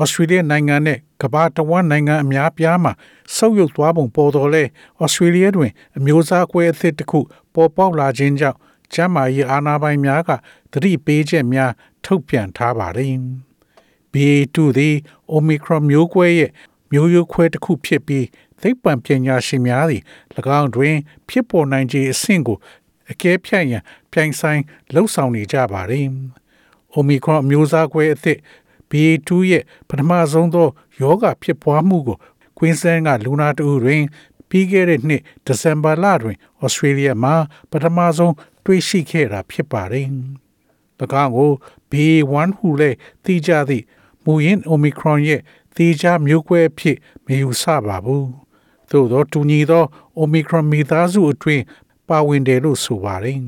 ဩစတြေးလျနိုင်ငံနဲ့ကမ္ဘာတဝန်းနိုင်ငံအများပြားမှာဆုတ်ယုတ်သွားပုံပေါ်တော်လဲဩစတြေးလျတွင် အမျိုးအစားကွဲအသစ်တစ်ခုပေါ်ပေါက်လာခြင်းကြောင့်ကျန်းမာရေးအာဏာပိုင်များကသတိပေးချက်များထုတ်ပြန်ထားပါတယ်။ BA2 သည် Omicron မျိုးကွဲရဲ့မျိုးရိုးခွဲတစ်ခုဖြစ်ပြီးသိပ္ပံပညာရှင်များသည်၎င်းတွင် ဖြစ်ပေါ်နိုင်ခြေအဆင့်ကိုအကဲဖြတ်ရန်ပြိုင်ဆိုင်လှုပ်ဆောင်နေကြပါတယ်။ Omicron မျိုးစားကွဲအသစ် BA2 ရဲ့ပထမဆုံးသောယောဂဖြစ်ပွားမှုကိုကွင်းစန်းကလူနာတူတွင်ပြီးခဲ့တဲ့နှစ်ဒီဇင်ဘာလတွင်ဩစတြေးလျမှာပထမဆုံးတွေ့ရှိခဲ့တာဖြစ်ပါတယ်။၎င်းကို BA1 ဟုလည်းသိကြသည့်မူရင်း Omicron ရဲ့သေချာမျိုးကွဲအဖြစ်မယူဆပါဘူး။သို့သောတူညီသော Omicron မိသားစုအတွင်းပါဝင်တယ်လို့ဆိုပါတယ်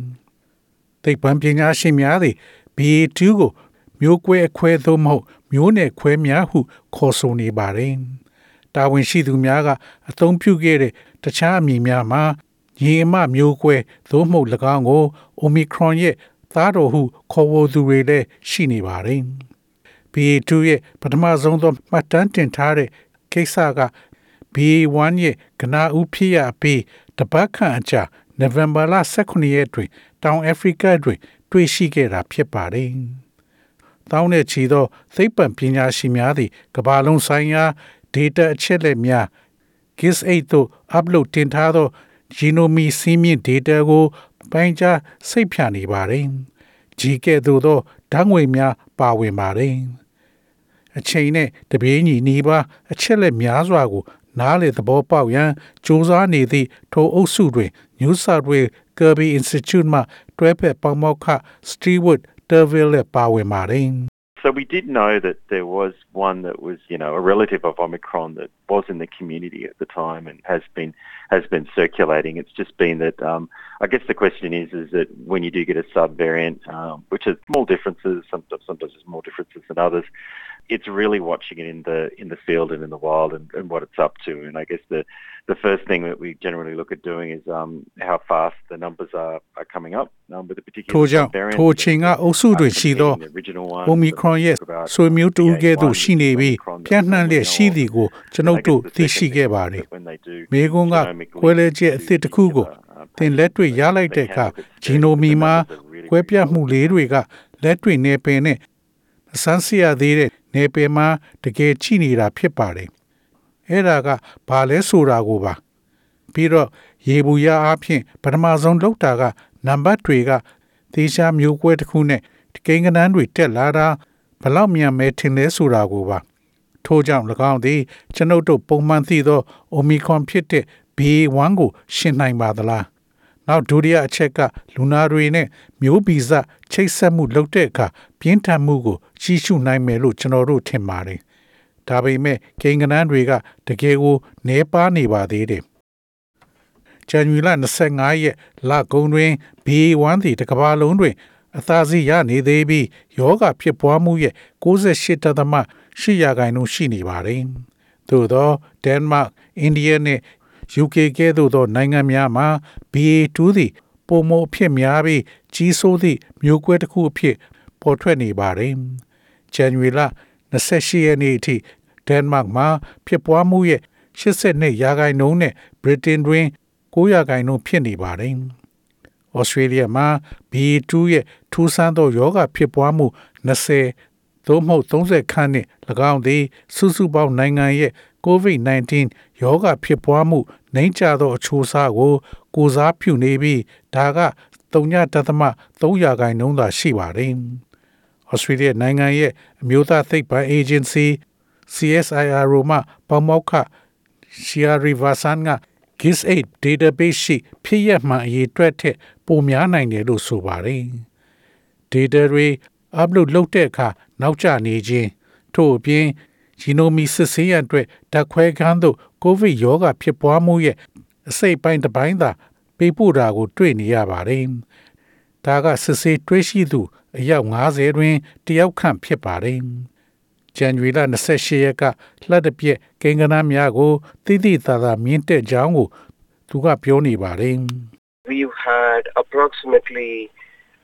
။သိပ္ပံပညာရှင်များသည် BA2 ကို မျိုးကွဲအခွဲသို့မဟုတ် မျိုးနယ်ခွဲများဟု ခေါ်ဆိုနေပါတယ်။တာဝန်ရှိသူများကအသုံးပြုခဲ့တဲ့တခြားအမည်များမှာညီအမမျိုးကွဲသို့မဟုတ်၎င်းကို Omicron ရဲ့သားတော်ဟုခေါ်ဝေါ်သူတွေလည်းရှိနေပါတယ်။ BA2 ရဲ့ပထမဆုံးသောမှတ်တမ်းတင်ထားတဲ့ကိစ္စက BA1 ရဲ့ကနာဦးဖြစ်ရပြီးတပတ်ခန့်အကြာနိုဝင်ဘာလ18ရက်တွင် တောင်အာဖရိကတွင် တွေ့ရှိခဲ့တာဖြစ်ပါတယ်။ တောင်းတဲ့ချီသောသိပ္ပံပညာရှင်များသည်ကမ္ဘာလုံးဆိုင်ရာ data အချက်အလက်များ GIS8 သို့ upload တင်ထားသော genome စီးမြင့် data ကိုပိုင်းခြားစိတ်ဖြာနေပါတယ်။ G ကဲ့သို့သောဓာတ်ငွေများပါဝင်ပါတယ်။အချိန်နဲ့တပြေးညီနီးပါးအချက်လက်များစွာကို နားလေသဘောပေါက်ရန်စ조사နေသည့်ထိုအုပ်စုတွင် New South Wales Kirby Institute မှတွဲဖက်ပေါမောက္ခ Stewart So we did know that there was one that was, you know, a relative of Omicron that was in the community at the time and has been has been circulating. It's just been that um, I guess the question is, is that when you do get a subvariant, um, which has small differences, sometimes sometimes there's more differences than others. It's really watching it in the in the field and in the wild and, and what it's up to. And I guess the the first thing that we generally look at doing is um, how fast the numbers are, are coming up um, with a particular ထို့ကြောင့် variant. ထိုအချိန်ကအုပ်စုတွင်ရှိသော The original one, Omicron ရဲ့ about ဆွေမျိုးတူကဲ့သို့ရှိနေပြီး Omicron ပြန့်နှံ့လျက်ရှိသည်ကိုကျွန်ုပ်တို့သိရှိခဲ့ပါတယ် when they do မိကွန်းက genomically ကွဲလဲချက်အသစ်တစ်ခုကို uh, သင်လက်တွေ့ရလိုက်တဲ့အခါဂျီနိုမီမှာကွဲပြားမှုလေးတွေကလက်တွေ့နယ်ပယ်နဲ့အစမ်းစီရသေးတဲ့နယ်ပယ်မှာတကယ်ချိနေတာဖြစ်ပါတယ် အဲ့ဒါကဘာလဲဆိုတာကိုပါပြီးတော့ရေဘူးရအားဖြင့်ပထမဆုံးလောက်တာကနံပါတ်တွေကသေချာမျိုးကွဲတစ်ခုနဲ့ကိန်းကနန်းတွေတက်လာတာဘလောက်မြန်မဲထင်လဲဆိုတာကိုပါထို့ကြောင့်၎င်းသည်ကျွန်ုပ်တို့ပုံမှန်သိသော Omicron ဖြစ်တဲ့ BA1 ကိုရှင်းနိုင်ပါသလားနောက်ဒုတိယအချက်ကလူနာတွေနဲ့မျိုးဗီဇချိတ်ဆက်မှုလုပ်တဲ့အခါပြင်းထန်မှုကိုကြီးစုနိုင်မယ်လို့ကျွန်တော်တို့ထင်ပါတယ် ဒါပေမဲ့ကိန်းဂဏန်းတွေကတကယ်ကိုနှဲပါနေပါသေးတယ်ဇန်နဝါရီလ25ရက်လကုန်တွင် BA1 သည်တစ်ကမ္ဘာလုံးတွင် အသာစီရနေသေးပြီးယောဂဖြစ်ပွားမှုရဲ့68.8ရာခိုင်နှုန်းရှိနေပါတယ်။သို့သောဒန်မတ်၊အိန္ဒိယနဲ့ UK ကဲ့သို့သောနိုင်ငံများမှာ BA2 သည်ပုံမအဖြစ်များပြီးကြီးစိုးသည့်မျိုးကွဲတစ်ခုအဖြစ်ပေါ်ထွက်နေပါတယ်။ဇန်နဝါရီလ28ရက်နေ့အထိ ဒန်မတ်မှာဖြစ်ပွားမှုရဲ့82ရာခိုင်နှုန်းနဲ့ဗြိတိန်တွင်9ရာခိုင်နှုန်းဖြစ်နေပါတယ်။ Australia မှာ BA2 ရဲ့ထူးဆန်းသောယောဂဖြစ်ပွားမှု20သို့မဟုတ်30ခန်းနဲ့၎င်းသည်စုစုပေါင်းနိုင်ငံရဲ့ COVID-19 ယောဂဖြစ်ပွားမှုနှိမ့်ချသောအချိုးအစားကို ကိုစားပြုနေပြီးဒါက3.3ရာခိုင်နှုန်းသာရှိပါတယ်။ Australia နိုင်ငံရဲ့အမျိုးသားသိပ္ပံ Agency CSIRO မှပေါမောက္ခ Shia Rivasan က GIS8 database ရှိဖြစ်ရမှန်အရေးအတွက်ထက်ပိုများနိုင်တယ်လို့ဆိုပါတယ်။ data တွေ upload လုပ်တဲ့အခါနောက်ကျနေခြင်းထို့အပြင်ဂျီနိုမီစစ်ဆေးရန်အတွက်ဓာတ်ခွဲခန်းသို့ကိုဗစ်ရောဂါဖြစ်ပွားမှုရဲ့အစိတ်ပိုင်းတစ်ပိုင်းသာပေးပို့တာကို တွေ့နေရပါတယ်။ဒါကစစ်ဆေးတွေ့ရှိသူအယောက်90တွင်တယောက်ခန့်ဖြစ်ပါတယ်။ ဇန်နဝါရီလ28ရက်ကလှက်တပြက်ကိန်းဂဏန်းများကိုတိတိသာသာမြင့်တက်ကြောင်းကိုသူကပြောနေပါတယ်။ we've had approximately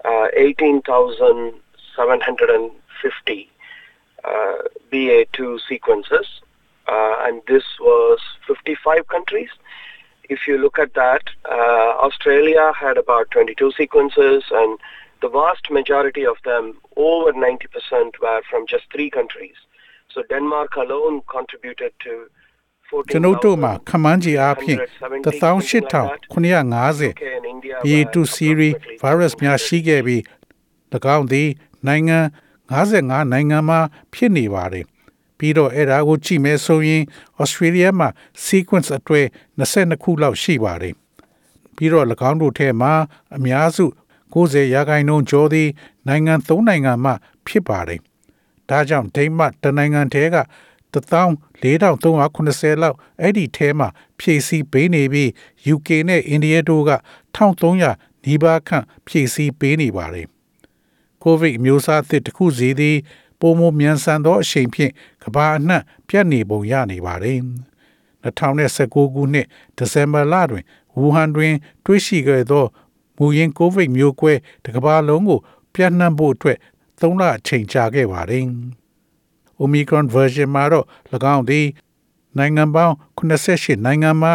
uh, 18,750 uh, BA2 sequences, uh, and this was 55 countries. If you look at that, uh, Australia had about 22 sequences, and the vast majority of them, over 90%, were from just three countries. So Denmark alone contributed to ကျွန်ုပ်တို့မှာခမန်းကြီးအားဖြင့်18950 B2 series virus များရှိခဲ့ပြီး၎င်းသည်နိုင်ငံ55နိုင်ငံမှာဖြစ်နေပါတယ်ပြီးတော့အဲ့ဒါကိုကြည့်မယ်ဆိုရင် Australia မှာ sequence အတွေ့22ခုလောက်ရှိပါတယ်ပြီးတော့၎င်းတို့ထဲမှာအများစု 90ရာခိုင်နှုန်းကျော်သည် နိုင်ငံ3နိုင်ငံမှ ဖြစ်ပါတယ်ဒါကြောင့်ဒိန်းမတ်တနိုင်ငံတည်းက14380လောက်အဲ့ဒီထဲမှာဖြည့်ဆည်းပေးနေပြီး UK နဲ့ India တို့က1300နီးပါးခန့်ဖြည့်ဆည်းပေးနေပါတယ်။ကိုဗစ်မျိုးစားအသစ်တစ်ခုစီသည်ပုံမမြန်ဆန်သောအချိန်ဖြင့်ကမ္ဘာအနှံ့ပြန့်နေပုံရနေပါတယ်။2019ခုနှစ်ဒီဇင်ဘာလတွင်ဝူဟန်တွင် တွေ့ရှိခဲ့သော မူရင်းကိုဗစ်မျိုးကွဲတစ်ကမ္ဘာလုံးကို ပြန့်နှံ့ဖို့အတွက်3လအချိန်ကြာခဲ့ပါတယ်။ Omicron version မှာတော့၎င်းသည်နိုင်ငံပေါင်း88နိုင်ငံမှာ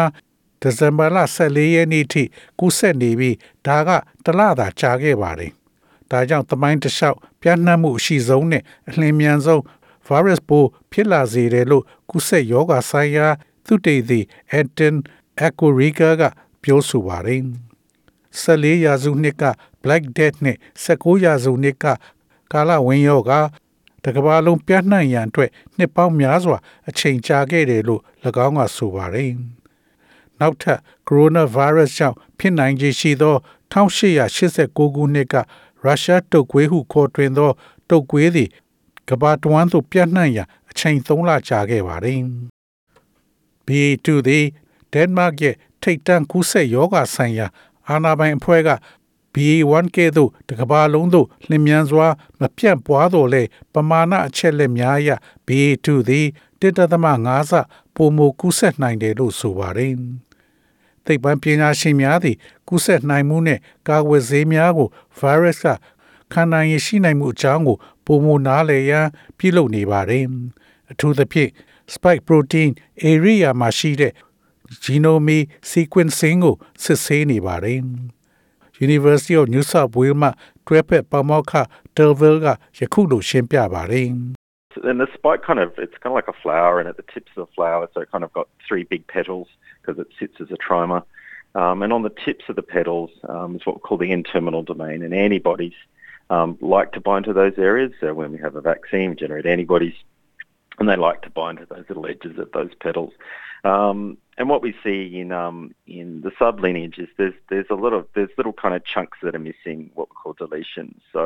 ဒီဇင်ဘာလ14ရက်နေ့ထိကူးစက်နေပြီးဒါကတလသာကြာခဲ့ပါတယ်။ဒါကြောင့်သမိုင်းတစ်လျှောက်ပြန့်နှံ့မှုအရှိဆုံးနဲ့အလင်းမြန်ဆုံး virus ပိုးဖြစ်လာစေတယ်လို့ကူးစက်ရောဂါဆိုင်ရာ သုတေသီ Anton Akuriga ကပြောဆိုပါတယ်။ 14ရာစုနှစ်က Black Death နဲ့19ရာစုနှစ်ကကာလဝင်းရောဂါတကဘာလုံးပြန့်နှံ့ရန်အတွက်နှစ်ပေါင်းများစွာအချိန်ကြာခဲ့တယ်လို့၎င်းကဆိုပါတယ်။နောက်ထပ်ကိုရိုနာဗိုင်းရပ်စ်ကြောင့်ဖြစ်နိုင်ခြေရှိသော1889ခုနှစ်ကရုရှားတုပ်ကွေးဟုခေါ်တွင်သောတုပ်ကွေးသည်ကဘာတဝန်းသို့ပြန့်နှံ့ရန်အချိန်3လကြာခဲ့ပါတယ်။ B2 သည်ဒန်မတ်ရဲ့ထိတ်တန့်ကူးစက်ရောဂါဆိုင်ရာ အာဏာပိုင်အဖွဲ့က BA1 ကဲ့သို့တကဘာလုံးသို့လျင်မြန်စွာမပြန့်ပွားတော်လဲပမာဏအချက်လက်များအရ BA2 သည်1.5ဆပိုမိုကူးစက်နိုင်တယ်လို့ဆိုပါတယ်။သိပ္ပံပညာရှင်များသည်ကူးစက်နိုင်မှုနှင့်ကာကွယ်ဆေးများကို virus ကခံနိုင်ရရှိနိုင်မှုအကြောင်းကိုပုံမနားလည်ရန်ပြုလုပ်နေပါတယ်။အထူးသဖြင့် spike protein area မှာရှိတဲ့ genome sequencing ကိုစစ်ဆေးနေပါတယ်။ University of New South Wales မှတွဲဖက်ပါမောက္ခ Delville ကယခုလိုရှင်းပြပါတယ် And the spike kind of, it's kind of like a flower, and at the tips of the flower, so it kind of got three big petals because it sits as a trimer. Um, and on the tips of the petals um, is what we call the N-terminal domain, and antibodies um, like to bind to those areas. So when we have a vaccine, we generate antibodies, and they like to bind to those little edges of those petals. Um, and what we see in um, in the sublineage is there's there's a lot of there's little kind of chunks that are missing, what we call deletions. So,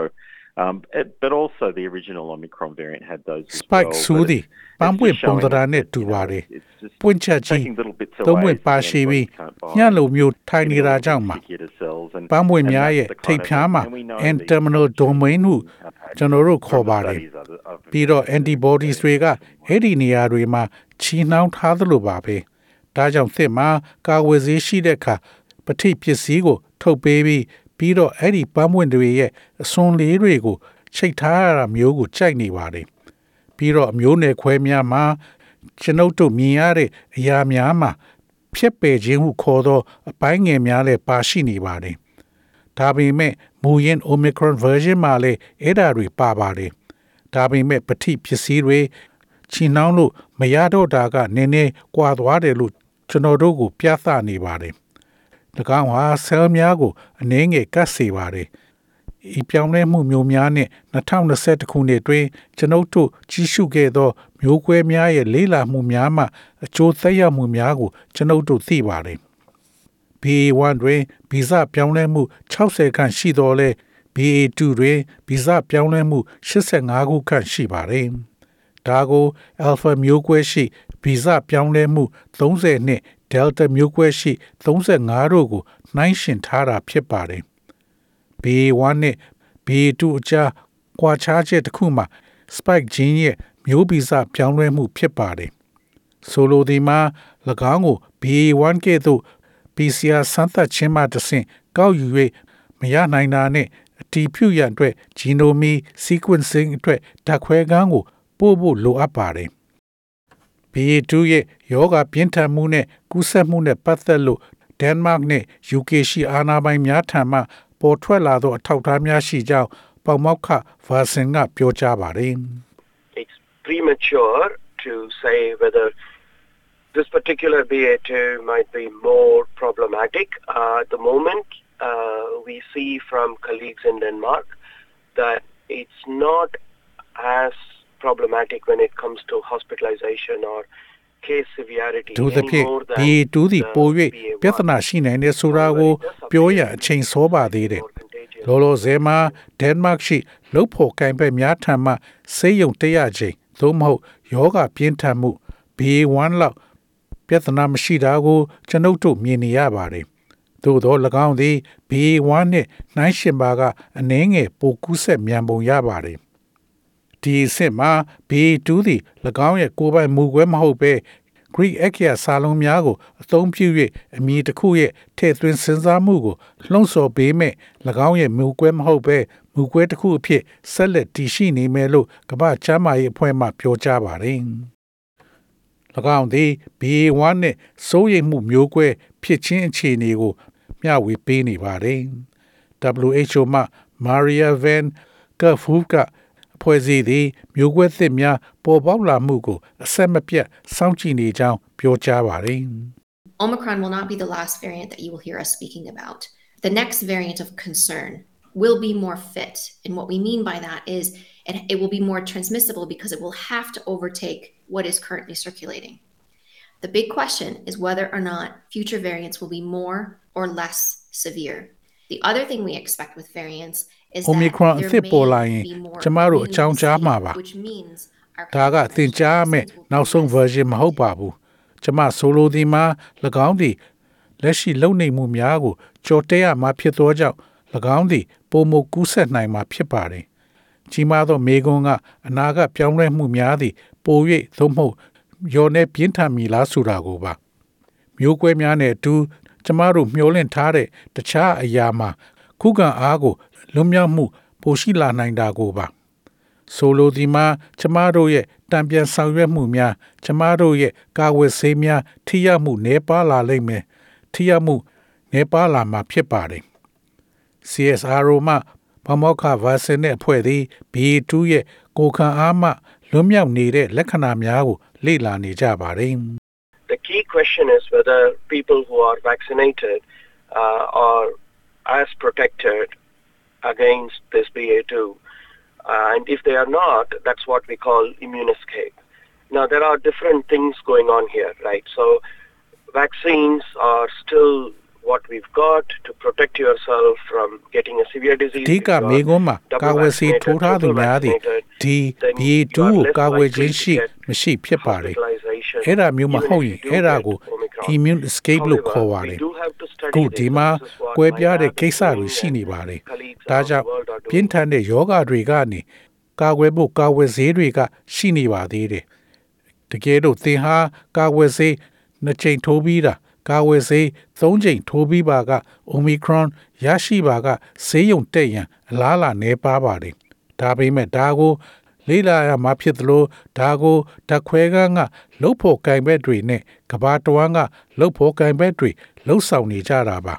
um, it, but also the original Omicron variant had those. as spike well, but ဆိုသည် it's ပန်းပွင့် just ပုံ showing သဏ္ဍာန် us နဲ့ that, တူ you know, ပါတယ် it's just ပွင့်ချက်ကြီး taking little bits သုံး away ပွင့် so ပါ the ရှိပြီး antibodies can't bind ညလိုမျိုးထိုင်နေတာကြောင့်မှာ particular cells and ပန်းပွင့် and များ that's ရဲ့ the ထိပ် kind of- ဖျားမှာ and we know N these terminal domain ဟု have had ကျွန်တော်တို့ from ခေါ် the ပါတယ် studies of the- of ပြီးတော့ the- antibodies တွေကအဲ့ဒီနေရာတွေမှာချီနှောင်းထားသလိုပါပဲ ဒါကြောင့်သစ်မှာကာဝယ်ဆေးရှိတဲ့အခါပဋိပစ္စည်းကို ထုတ်ပေးပြီးပြီးတော့အဲ့ဒီပန်းပွင့်တွေရဲ့အစွန်လေးတွေကိုချိတ်ထားရတာမျိုးကိုကြိုက်နေပါတယ်ပြီးတော့အမျိုးနယ်ခွဲများမှာကျွန်ုပ်တို့မြင်ရတဲ့အရာများမှာဖြစ်ပယ်ခြင်းဟုခေါ်သောအပိုင်းငယ်များလည်းပါရှိနေပါတယ်ဒါပေမဲ့မူရင်း Omicron version မှာလည်းအဲ့ဒါတွေပါပါတယ်ဒါပေမဲ့ပဋိပစ္စည်းတွေချီနှောင်းလို့မရတော့တာကနည်းနည်းကွာသွားတယ်လို့ ကျွန်တော်တို့ကို ပြသနေပါတယ်၎င်းဟာဆဲလ်များကိုအနည်းငယ်ကတ်စေပါတယ်ဤပြောင်းလဲမှုမျိုးများနဲ့2021ခုနှစ်တွင်ကျွန်ုပ်တို့ကြီးစုခဲ့သော မျိုးကွဲများရဲ့လေးလာမှုများမှအကျိုးသက်ရောက်မှုများကိုကျွန်ုပ်တို့သိပါတယ် BA1 တွင်ဗီဇပြောင်းလဲမှု60ခန့်ရှိတော်လဲ BA2 တွင်ဗီဇပြောင်းလဲမှု85ခုခန့်ရှိပါတယ်ဒါကို alpha မျိုးကွဲရှိ ဗီဇပြောင်းလဲမှု30နှစ် delta မျိုးကွဲရှိ35တို့ကိုနှိုင်းယှဉ်ထားတာဖြစ်ပါတယ်။ BA1 နဲ့ BA2 အကြားကွာခြားချက်တစ်ခုမှာ spike gene ရဲ့မျိုးဗီဇပြောင်းလဲမှုဖြစ်ပါတယ်။ဆိုလိုဒီမှာ၎င်းကို BA1 ကဲ့သို့ PCR စမ်းသပ်ခြင်းမှတစ်ဆင့်ကောက်ယူ၍မရနိုင်တာနဲ့အတီးပြုရန်အတွက် genome sequencing အတွက်ဓာတ်ခွဲခန်းကိုပို့ဖို့လိုအပ်ပါတယ်။ BA2 ရဲ့ယောဂပြင်းထန်မှုနဲ့ကူးစက်မှုနဲ့ပတ်သက်လို့ဒန်မတ်နဲ့ UK ရှိအာဏာပိုင်များထံမှပေါ်ထွက်လာသောအထောက်အထားများရှိကြောင်းပေါမောက်ခဗာဆင်ကပြောကြားပါတယ် It's premature to say whether this particular BA2 might be more problematic. Uh, at the moment, uh, we see from colleagues in Denmark that it's not as problematic when it comes to hospitalization or case severity ဒုသဖြင့် anymore than BA2 သည် the ပို၍ BA1. ပြဿနာရှိနိုင်တဲ့ဆိုတာကိုပြောရန်အချိန်စောပါသေးတယ် More contagious. လောလောဆယ်မှာဒန်မတ်ရှိလုတ်ဖို့ကင်ဘက်များထံမှဆေးရုံတက်ရချိန်သို့မဟုတ်ယောဂပြင်းထန်မှု BA1 လောက်ပြဿနာမရှိတာကိုကျွန်ုပ်တို့မြင်နေရပါတယ်။သို့သော၎င်းသည် BA1 နှင့်နှိုင်းယှဉ်ပါက အနည်းငယ်ပိုကူးဆက်မြန်ပုံရပါတယ်။ ဒီအဆင့်မှာ BA2 သည်၎င်းရဲ့ကိုယ်ပိုင်မူကွဲမဟုတ်ဘဲ Greek အခရာစာလုံးများကိုအသုံးပြု၍အမည်တစ်ခုရဲ့ထည့်သွင်းစဉ်းစားမှုကိုလှုံ့ဆော်ပေးမဲ့၎င်းရဲ့မူကွဲမဟုတ်ဘဲမူကွဲတစ်ခုအဖြစ်ဆက်လက်တည်ရှိနေမယ်လို့ကမ္ဘာ့ကျန်းမာရေးအဖွဲ့မှပြောကြားပါတယ်။၎င်းသည် BA1 နှင့်စိုးရိမ်မှုမျိုးကွဲဖြစ်ခြင်းအခြေအနေကိုမျှဝေပေးနေပါတယ်။ WHO မှ Maria Van Kerkhove ကအ ဖွဲ့အစည်းသည်မျိုးကွဲသစ်များပေါ်ပေါက်လာမှုကိုအဆက်မပြတ်စောင့်ကြည့်နေကြောင်းပြောကြားပါတယ်။ Omicron will not be the last variant that you will hear us speaking about. The next variant of concern will be more fit. And what we mean by that is it, it will be more transmissible because it will have to overtake what is currently circulating. The big question is whether or not future variants will be more or less severe. The other thing we expect with variants is Omicron that အ there သစ်ပေါ်လာရင် may be more ကျမတို့အကြောင်းကြားမှာပါ immunogenicity, which means our ဒါကသင်ကြားရမယ့်နောက်ဆုံး version မဟုတ်ပါဘူးကျမဆိုလိုသည်မှာ၎င်းသည်လက်ရှိလုံနေမှုများကိုကြော်တက်ရမှာဖြစ်သောကြောင့်၎င်းသည်ပုံမကူးဆက်နိုင်မှာဖြစ်ပါတယ်ကြီးမားသောမေကွန်းကအနာဂတ်ပြောင်းလဲမှုများသည်ပို၍သို့မဟုတ်ရောနေပြင်းထန်မီလားဆိုတာကိုပါမျိုးကွဲများနဲ့အတူကျမတို့မျှော်လင့်ထားတဲ့တခြားအရာမှာခုခံအားကို လွတ်မြောက်မှုပိုရှိလာနိုင်တာကိုပါဆိုလိုဒီမှာကျမတို့ရဲ့တံပြန်ဆောင်ရွက်မှုများကျမတို့ရဲ့ကာဝယ်ဆေးများထိရောက်မှုနှဲပါလာလိမ့်မယ်ထိရောက်မှုနှဲပါလာမှာဖြစ်ပါတယ် CSRO မှဗမောက္ခဗာစင်တဲ့အဖွဲ့သည် B2 ရဲ့ကိုခံအားမှလွတ်မြောက်နေတဲ့လက္ခဏာများကိုလေ့လာနေကြပါတယ် The key question is whether people who are vaccinated uh, are as protected against this BA2. Uh, and if they are not, that's what we call immune escape. Now, there are different things going on here, right? So, vaccines are still what we've got to protect yourself from getting a severe disease. အဓိက If you are မေကွန်းမှာ double ကာဝယ်ဆေး vaccinated, ထိုးထားသူ triple များသည် vaccinated, ဒီ then B2 you are ကို less ကာဝယ် likely ခြင်း to ရှိ get မရှိဖြစ်ပါတယ် hospitalization အဲ့ဒါမျိုးမ even ဟုတ် if ရင် you do အဲ့ဒါ get ကို Omicron. immune escape လို့ However, ခေါ်ပါတယ် we do have to study ခု this. ဒီမှာ This is what ကွဲပြား my တဲ့ lab ကိစ္စ is တွေ doing ရှိနေ and ပါတယ် colleagues ဒါ around ကြောင့် the world are ပြင်း doing. ထန်တဲ့ယောဂတွေကနေကာကွယ်ဖို့ကာကွယ်ဆေးတွေက ရှိနေပါသေးတယ်တကယ်လို့သင်ဟာကာကွယ်ဆေးနှစ်ချိန်ထိုးပြီးတာကာကွယ်ဆေးသုံးချိန်ထိုးပြီးပါက Omicron ရရှိပါကဆေးရုံတက်ရန်အလားအလာနေပါပါတယ်ဒါပေမဲ့ဒါကို လေးလာရမှာဖြစ်သလိုဒါကိုဓာတ်ခွဲကန်းကလှုပ်ဖို့ကင်ဘက်တွေနဲ့ကဘာတဝမ်းကလှုပ်ဖို့ကင်ဘက်တွေလှုပ်ဆောင်နေကြတာပါ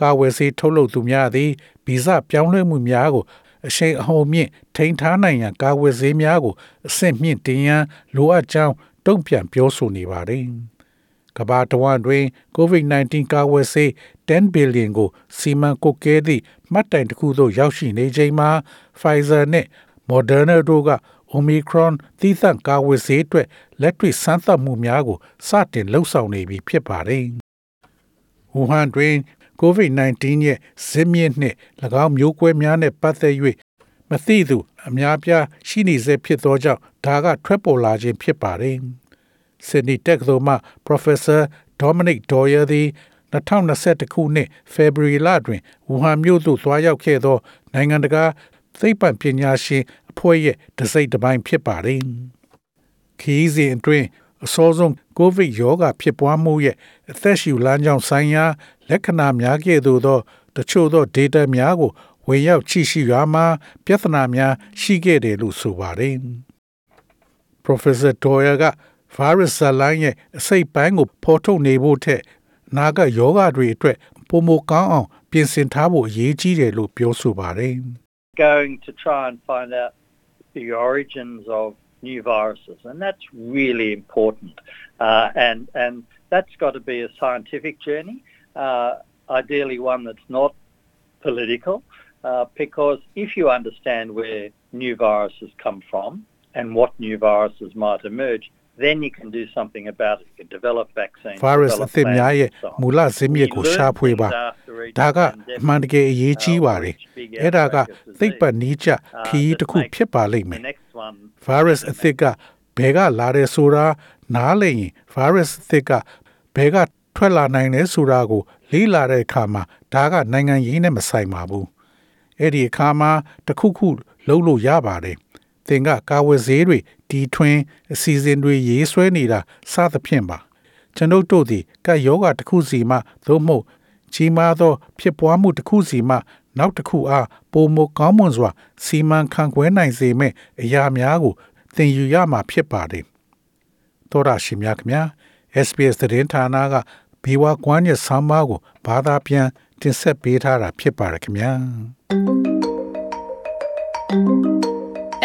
ကာဝယ်ဆေးထုတ်လုပ်သူများသည်ဗီဇပြောင်းလဲမှုများကိုအရှိန်အဟုန်မြင့်ထိန်းထားနိုင်ရန်ကာဝယ်ဆေးများကိုအဆင့်မြင့်တင်ရန်လိုအပ်ကြောင်းတုံ့ပြန်ပြောဆိုနေပါတယ်။ကမ္ဘာတဝန်းတွင် COVID-19 ကာဝယ်ဆေး10 billion ကိုစီမံကုတ်ကဲသည့်မှတ်တိုင်တစ်ခုသို့ရောက်ရှိနေချိန်မှာ Pfizer နှင့် Moderna တို့က Omicron သီးသန့်ကာဝယ်ဆေးအတွက်လက်တွေ့စမ်းသပ်မှုများကို စတင်လှုပ်ဆောင်နေပြီဖြစ်ပါတယ်။ဝူဟန်တွင် COVID-19 ရဲ့ဇစ်မြစ်နှင့်၎င်းမျိုးကွဲများနှင့်ပတ်သက်၍မသိသူအများပြားရှိနေစေဖြစ်သောကြောင့်ဒါကထွက်ပေါ်လာခြင်းဖြစ်ပါတယ်။ Sydney Tech သို့မှ Professor Dominic Doyer သည်2021ခုနှစ် February လတွင်ဝူဟန်မြို့သို့သွားရောက်ခဲ့သောနိုင်ငံတကာသိပ္ပံပညာရှင် အဖွဲ့ရဲ့တစိမ့်တစ်ပိုင်းဖြစ်ပါတယ်။ခီးစဉ်အတွင်းအစောဆုံးကိုဗစ်ရောဂါဖြစ်ပွားမှုရဲ့အသက်ရှူလမ်းကြောင်းဆိုင်ရာလက္ခဏာများကဲ့သို့သောတချို့သော data များကိုဝင်ရောက်ကြည့်ရှုရမှာပြဿနာများရှိခဲ့တယ်လို့ဆိုပါတယ်။ Professor Doyer က virus ဇာလိုင်းရဲ့အစိတ်ပိုင်းကိုဖော်ထုတ်နေဖို့ထက်အနာကယောဂတွေအတွက်ပုံမကောင်းအောင်ပြင်ဆင်ထားဖို့အရေးကြီးတယ်လို့ပြောဆိုပါတယ်။ going to try and find out the origins of new viruses, and that's really important. Uh, and and that's got to be a scientific journey, uh, ideally one that's not political, uh, because if you understand where new viruses come from and what new viruses might emerge, then you can do something about it. You can develop vaccines. virus develop အသစ်များရဲ့ plans and so on. မူလဇစ်မြစ်ကို We learn ရှာဖွေပါ things after each ဒါကအ pandemic, မှန်တကယ်အရေးကြီးပါတယ် uh, which big အဲ့ဒါက outbreak of သိပ္ပံ disease. နည်းကျခီးတစ်ခုဖြစ်ပါလိမ့်မယ် The next one virus အသစ်ကဘယ်ကလာတယ်ဆိုတာနားလည်ရင် virus အသစ်ကဘယ်ကထွက်လာနိုင်လဲဆိုတာကို လေ့လာတဲ့အခါမှာဒါကနိုင်ငံရေးနဲ့မဆိုင်ပါဘူးအဲ့ဒီအခါမှာတစ်ခုခုလုံးလို့ရပါတယ်သင်ကကာဝယ်ဆေးတွေ တီထွင်အစီအစဉ်တွေရေးဆွဲနေတာစသဖြင့်ပါကျွန်ုပ်တို့သည်ကယောဂတစ်ခုစီမှသို့မဟုတ်ကြီးမားသော ဖြစ်ပွားမှုတစ်ခုစီမှ နောက်တစ်ခုအားပုံမကောင်းမွန်စွာ စီမံခန့်ခွဲနိုင်စေမဲ့အရာများကိုသင်ယူရမှာဖြစ်ပါတယ်။သောရရှိမြခင်များ SBS သတင်းဌာနကဘီဝါကွမ်းရဲ့ဆောင်းပါးကိုဘာသာပြန်တင်ဆက်ပေးထားတာဖြစ်ပါတယ်ခင်ဗျာ။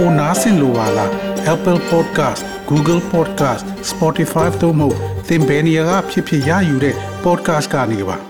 ပိုနားဆင်လိုပါလား Apple Podcast Google Podcast Spotify တို့မှာသင်ပင်ရာဖြစ်ဖြစ်ရယူတဲ့ podcast ကနေပါ